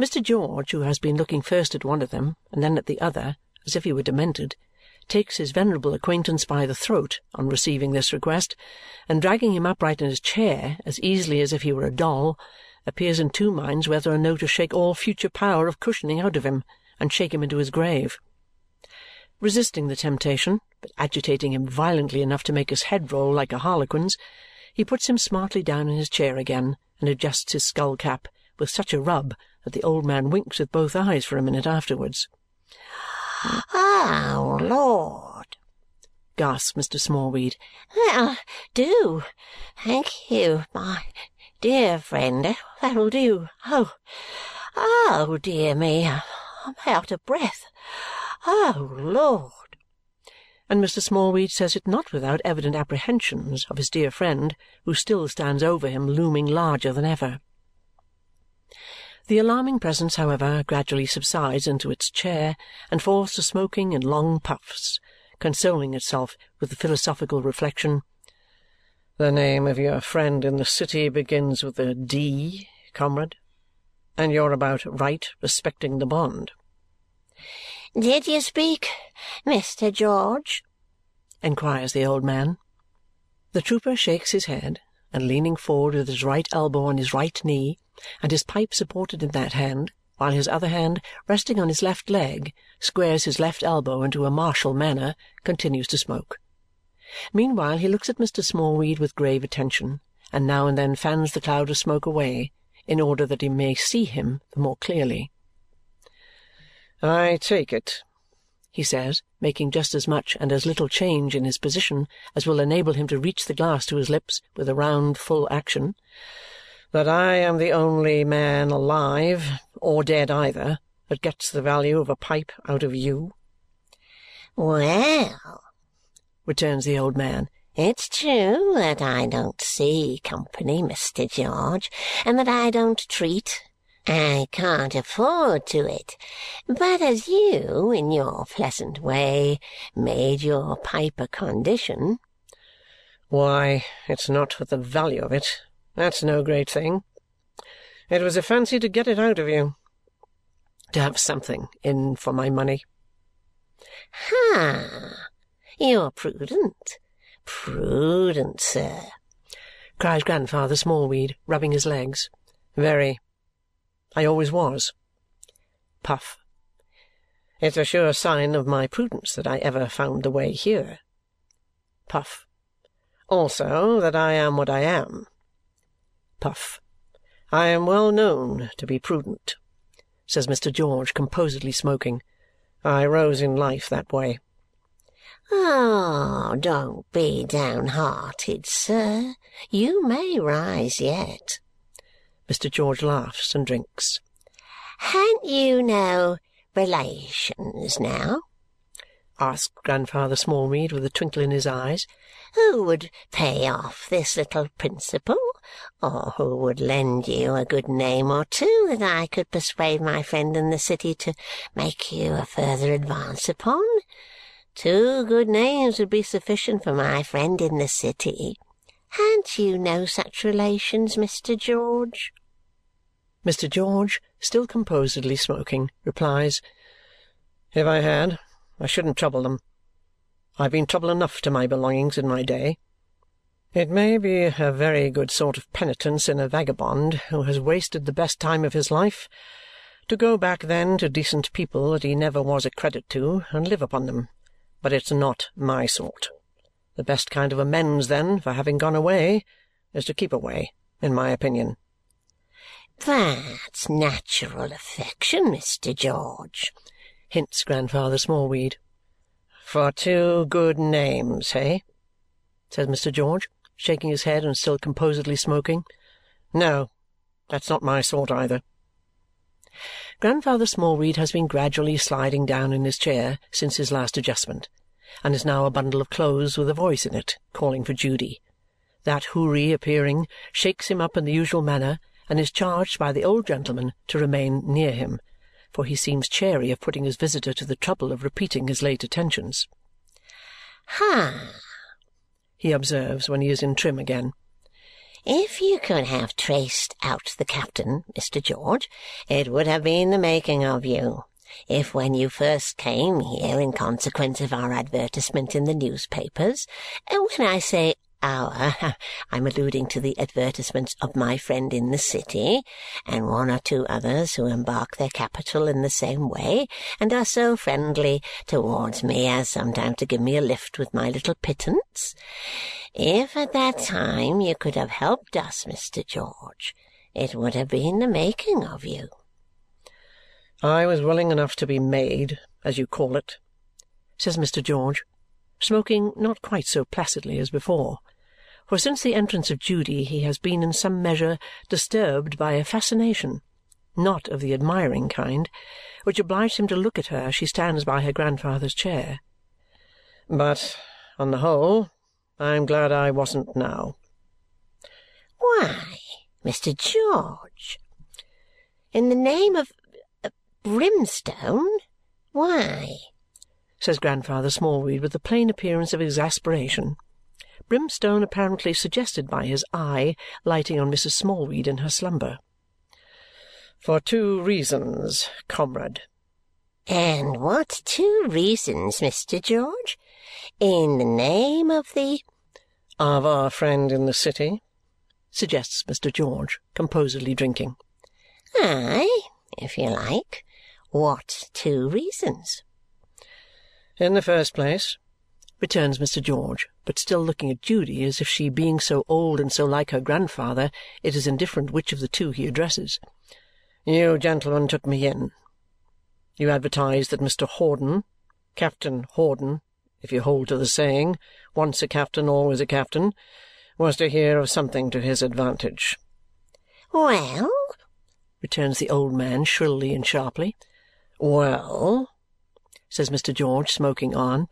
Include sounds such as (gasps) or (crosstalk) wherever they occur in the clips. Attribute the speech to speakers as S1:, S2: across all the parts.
S1: Mr. George, who has been looking first at one of them and then at the other, as if he were demented, takes his venerable acquaintance by the throat on receiving this request, and dragging him upright in his chair as easily as if he were a doll, appears in two minds whether or no to shake all future power of cushioning out of him and shake him into his grave. Resisting the temptation, but agitating him violently enough to make his head roll like a harlequin's, he puts him smartly down in his chair again and adjusts his skull-cap with such a rub that the old man winks with both eyes for a minute afterwards.
S2: "Oh, Lord!"
S1: gasps Mr. Smallweed.
S2: "That'll do. Thank you, my dear friend. That'll do. Oh, oh, dear me, I'm out of breath. Oh, Lord!"
S1: And Mr. Smallweed says it not without evident apprehensions of his dear friend, who still stands over him looming larger than ever. The alarming presence, however, gradually subsides into its chair and falls to smoking in long puffs, consoling itself with the philosophical reflection, "The name of your friend in the city begins with a D, comrade, and you're about right respecting the bond."
S2: "Did you speak, Mr. George?"
S1: inquires the old man. The trooper shakes his head, and leaning forward with his right elbow on his right knee and his pipe supported in that hand, while his other hand, resting on his left leg, squares his left elbow into a martial manner, continues to smoke. Meanwhile he looks at Mr. Smallweed with grave attention and now and then fans the cloud of smoke away in order that he may see him the more clearly.
S3: "I take it,"
S1: he says, making just as much and as little change in his position as will enable him to reach the glass to his lips with a round full action,
S3: "that I am the only man alive, or dead either, that gets the value of a pipe out of you?"
S2: "Well,"
S1: returns the old man,
S2: "it's true that I don't see company, Mr. George, and that I don't treat I can't afford to it. But as you, in your pleasant way, made your pipe a condition
S3: "Why, it's not for the value of it. That's no great thing. It was a fancy to get it out of you. To have something in for my money."
S2: "Ha! You're prudent. Prudent, sir!"
S1: cries Grandfather Smallweed, rubbing his legs.
S3: "Very. I always was."
S1: Puff.
S3: "It's a sure sign of my prudence that I ever found the way here."
S1: Puff.
S3: "Also that I am what I am."
S1: Puff.
S3: "I am well known to be prudent,"
S1: says Mr. George, composedly smoking.
S3: "I rose in life that way."
S2: "Oh, don't be downhearted, sir. You may rise yet.
S1: Mr. George laughs and drinks.
S2: "Han't you no relations now?"
S1: asked Grandfather Smallweed with a twinkle in his eyes.
S2: "Who would pay off this little principal, or who would lend you a good name or two that I could persuade my friend in the city to make you a further advance upon? Two good names would be sufficient for my friend in the city. Han't you no such relations, Mr. George?"
S1: Mr. George, still composedly smoking, replies,
S3: "If I had, I shouldn't trouble them. I've been trouble enough to my belongings in my day. It may be a very good sort of penitence in a vagabond who has wasted the best time of his life to go back then to decent people that he never was a credit to and live upon them, but it's not my sort. The best kind of amends, then, for having gone away is to keep away, in my opinion."
S2: "That's natural affection, Mr. George,"
S1: hints Grandfather Smallweed.
S3: "For two good names, hey?"
S1: says Mr. George, shaking his head and still composedly smoking.
S3: "No, that's not my sort either."
S1: Grandfather Smallweed has been gradually sliding down in his chair since his last adjustment and is now a bundle of clothes with a voice in it calling for Judy. That houri appearing, shakes him up in the usual manner and is charged by the old gentleman to remain near him, for he seems chary of putting his visitor to the trouble of repeating his late attentions.
S2: "Ha!"
S1: he observes when he is in trim again.
S2: If you could have traced out the captain, Mr. George, it would have been the making of you. If when you first came here in consequence of our advertisement in the newspapers, oh, when I say our, (laughs) I'm alluding to the advertisements of my friend in the city, and one or two others who embark their capital in the same way, and are so friendly towards me as sometimes to give me a lift with my little pittance. If at that time you could have helped us, Mr. George, it would have been the making of you.
S1: I was willing enough to be made, as you call it, says Mr. George, smoking not quite so placidly as before for since the entrance of Judy he has been in some measure disturbed by a fascination, not of the admiring kind, which obliged him to look at her as she stands by her grandfather's chair. But on the whole, I am glad I wasn't now.
S2: Why, Mr. George, in the name of Brimstone, why?
S1: says Grandfather Smallweed with a plain appearance of exasperation brimstone apparently suggested by his eye lighting on Mrs. Smallweed in her slumber. For two reasons, comrade.
S2: And what two reasons, Mr. George? In the name of the
S1: of our friend in the city, suggests Mr. George, composedly drinking.
S2: Aye, if you like. What two reasons?
S1: In the first place, returns Mr. George, but still looking at Judy as if she being so old and so like her grandfather, it is indifferent which of the two he addresses. You gentlemen took me in. You advertised that Mr. Hawdon, Captain Hawdon, if you hold to the saying, once a captain, always a captain, was to hear of something to his advantage.
S2: Well?
S1: returns the old man shrilly and sharply. Well, says Mr. George, smoking on,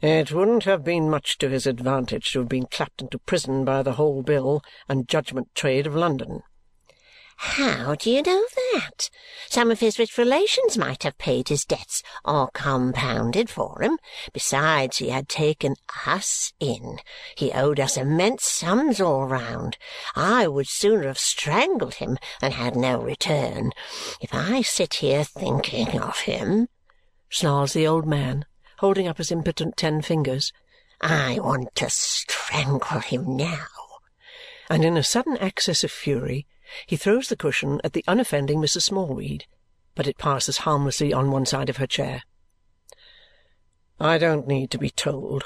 S1: it wouldn't have been much to his advantage to have been clapped into prison by the whole bill and judgment trade of London.
S2: How do you know that? Some of his rich relations might have paid his debts or compounded for him. Besides, he had taken us in. He owed us immense sums all round. I would sooner have strangled him than had no return. If I sit here thinking of him, snarls the old man, holding up his impotent ten fingers. I want to strangle him now. And in a sudden access of fury, he throws the cushion at the unoffending Mrs. Smallweed, but it passes harmlessly on one side of her chair. I don't need to be told,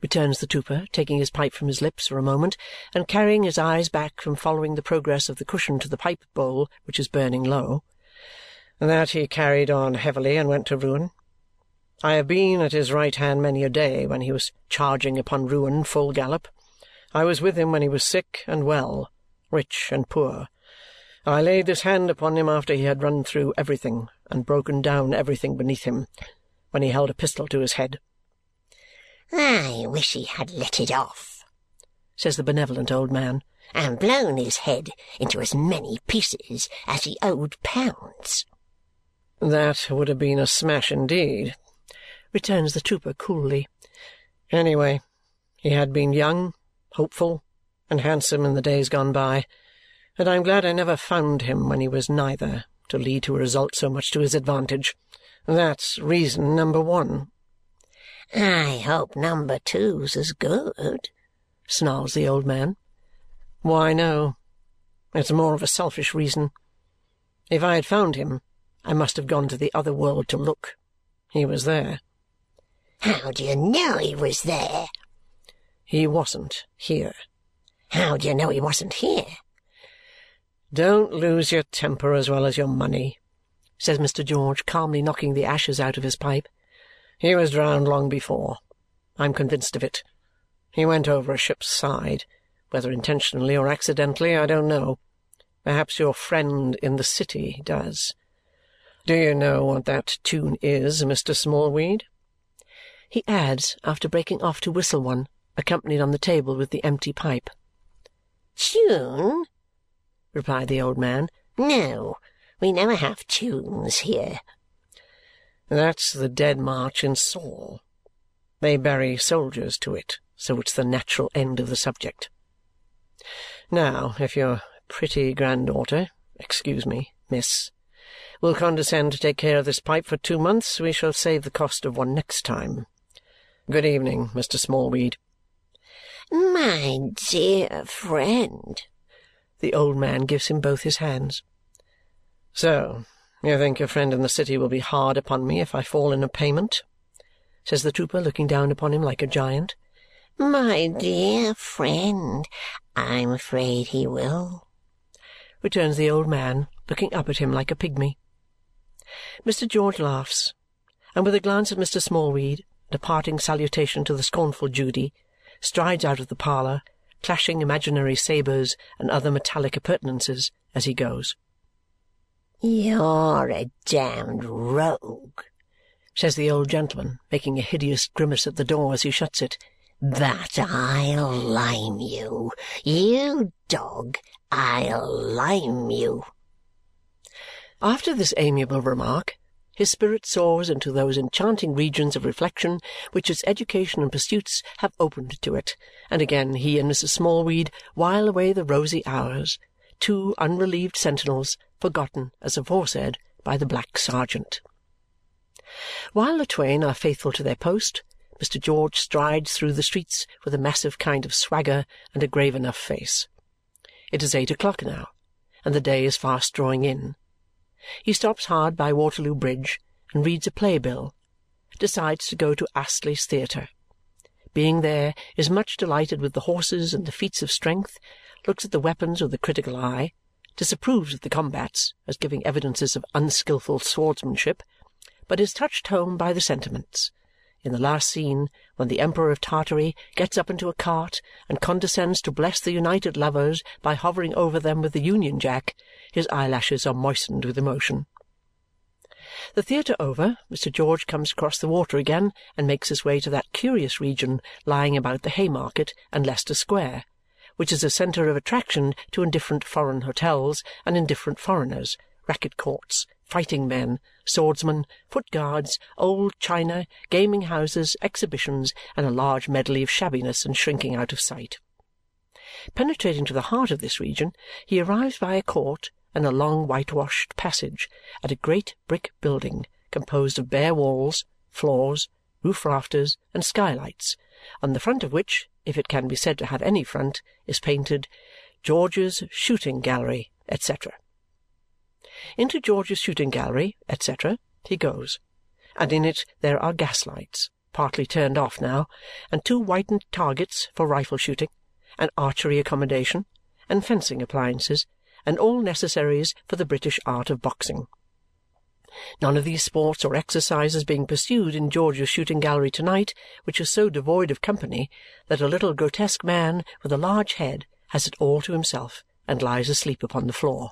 S2: returns the trooper, taking his pipe from his lips for a moment and carrying his eyes back from following the progress of the cushion to the pipe bowl, which is burning low, that he carried on heavily and went to ruin. I have been at his right hand many a day when he was charging upon ruin full gallop. I was with him when he was sick and well, rich and poor. I laid this hand upon him after he had run through everything and broken down everything beneath him, when he held a pistol to his head. I wish he had let it off, says the benevolent old man, and blown his head into as many pieces as he owed pounds. That would have been a smash indeed, returns the trooper coolly. Anyway, he had been young, hopeful, and handsome in the days gone by, and I am glad I never found him when he was neither, to lead to a result so much to his advantage. That's reason number one. I hope number two's as good, snarls the old man. Why, no. It's more of a selfish reason. If I had found him, I must have gone to the other world to look. He was there. How do you know he was there? He wasn't here. How do you know he wasn't here? Don't lose your temper as well as your money, says Mr. George, calmly knocking the ashes out of his pipe. He was drowned long before. I'm convinced of it. He went over a ship's side. Whether intentionally or accidentally, I don't know. Perhaps your friend in the city does. Do you know what that tune is, Mr. Smallweed? he adds after breaking off to whistle one, accompanied on the table with the empty pipe. Tune? replied the old man. No, we never have tunes here. That's the Dead March in Saul. They bury soldiers to it, so it's the natural end of the subject.
S1: Now, if your pretty granddaughter excuse me, miss will condescend to take care of this pipe for two months, we shall save the cost of one next time. Good evening, Mr. Smallweed.
S2: My dear friend.
S1: The old man gives him both his hands. So, you think your friend in the city will be hard upon me if I fall in a payment? says the trooper, looking down upon him like a giant.
S2: My dear friend, I'm afraid he will,
S1: returns the old man, looking up at him like a pygmy. Mr. George laughs, and with a glance at Mr. Smallweed and a parting salutation to the scornful Judy, strides out of the parlour, clashing imaginary sabres and other metallic appurtenances as he goes.
S2: You're a damned rogue,
S1: says the old gentleman, making a hideous grimace at the door as he shuts it.
S2: But I'll lime you. You dog, I'll lime you.
S1: After this amiable remark, his spirit soars into those enchanting regions of reflection which its education and pursuits have opened to it, and again he and Mrs. Smallweed while away the rosy hours, two unrelieved sentinels, forgotten, as aforesaid, by the black sergeant. While the twain are faithful to their post, Mr. George strides through the streets with a massive kind of swagger and a grave enough face. It is eight o'clock now, and the day is fast drawing in he stops hard by Waterloo Bridge and reads a playbill, decides to go to Astley's Theatre. Being there, is much delighted with the horses and the feats of strength, looks at the weapons with a critical eye, disapproves of the combats as giving evidences of unskilful swordsmanship, but is touched home by the sentiments. In the last scene, when the Emperor of Tartary gets up into a cart and condescends to bless the united lovers by hovering over them with the Union Jack, his eyelashes are moistened with emotion. The theatre over, Mr. George comes across the water again and makes his way to that curious region lying about the Haymarket and Leicester Square, which is a centre of attraction to indifferent foreign hotels and indifferent foreigners, racket courts, fighting men, swordsmen, foot guards, old china, gaming houses, exhibitions, and a large medley of shabbiness and shrinking out of sight. Penetrating to the heart of this region, he arrives by a court and a long whitewashed passage at a great brick building composed of bare walls, floors, roof rafters, and skylights, on the front of which, if it can be said to have any front, is painted George's Shooting Gallery, etc. Into George's Shooting Gallery, etc., he goes, and in it there are gaslights, partly turned off now, and two whitened targets for rifle shooting, and archery accommodation, and fencing appliances, and all necessaries for the British art of boxing. None of these sports or exercises being pursued in George's shooting gallery to-night, which is so devoid of company that a little grotesque man with a large head has it all to himself and lies asleep upon the floor.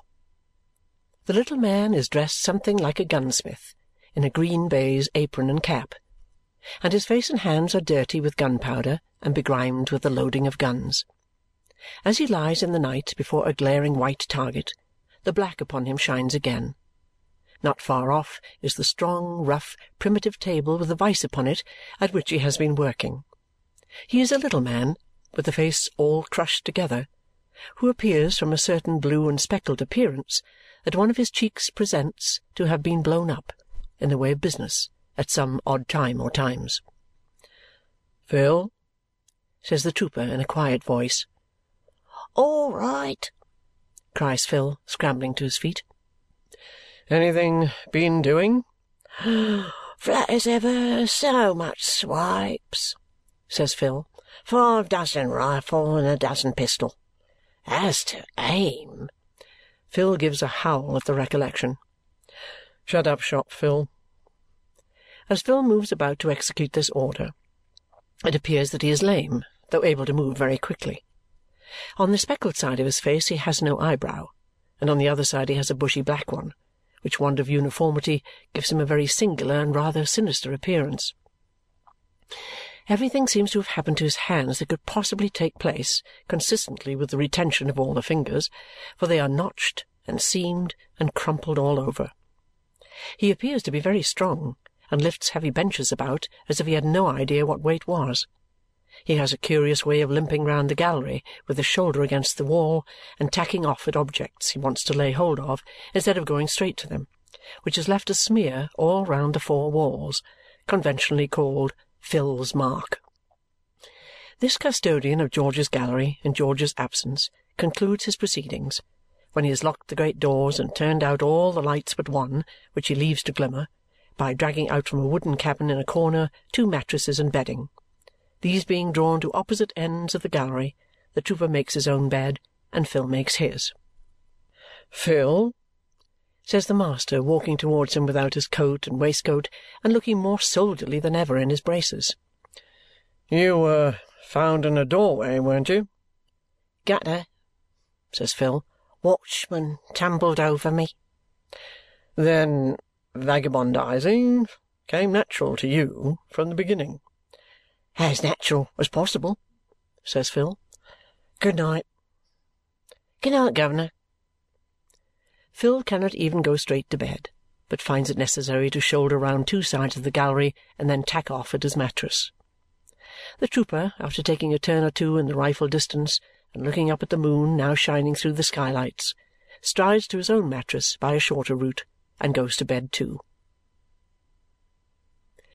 S1: The little man is dressed something like a gunsmith, in a green baize apron and cap, and his face and hands are dirty with gunpowder and begrimed with the loading of guns. As he lies in the night before a glaring white target, the black upon him shines again. Not far off is the strong, rough, primitive table with a vice upon it at which he has been working. He is a little man, with a face all crushed together, who appears from a certain blue and speckled appearance that one of his cheeks presents to have been blown up, in the way of business, at some odd time or times. "Phil," says the trooper in a quiet voice.
S2: All right,
S1: cries Phil, scrambling to his feet. Anything been doing? (gasps)
S2: Flat as ever, so much swipes, says Phil. Five dozen rifle and a dozen pistol. As to aim,
S1: Phil gives a howl at the recollection. Shut up shop, Phil. As Phil moves about to execute this order, it appears that he is lame, though able to move very quickly. On the speckled side of his face he has no eyebrow, and on the other side he has a bushy black one, which want of uniformity gives him a very singular and rather sinister appearance. Everything seems to have happened to his hands that could possibly take place, consistently with the retention of all the fingers, for they are notched and seamed and crumpled all over. He appears to be very strong and lifts heavy benches about as if he had no idea what weight was He has a curious way of limping round the gallery with his shoulder against the wall and tacking off at objects he wants to lay hold of instead of going straight to them, which has left a smear all round the four walls, conventionally called Phil's mark. This custodian of George's gallery in George's absence concludes his proceedings, when he has locked the great doors and turned out all the lights but one, which he leaves to glimmer, by dragging out from a wooden cabin in a corner two mattresses and bedding. These being drawn to opposite ends of the gallery, the trooper makes his own bed, and Phil makes his.
S4: "Phil,"
S1: says the master, walking towards him without his coat and waistcoat and looking more soldierly than ever in his braces.
S4: "You were found in a doorway, weren't you?"
S5: "Gutter," says Phil. "Watchman tumbled over me."
S4: "Then vagabondizing came natural to you from the beginning?"
S5: "As natural as possible," says Phil. "Good night." "Good night, guv'ner."
S1: Phil cannot even go straight to bed, but finds it necessary to shoulder round two sides of the gallery and then tack off at his mattress. The trooper, after taking a turn or two in the rifle distance and looking up at the moon now shining through the skylights, strides to his own mattress by a shorter route and goes to bed too.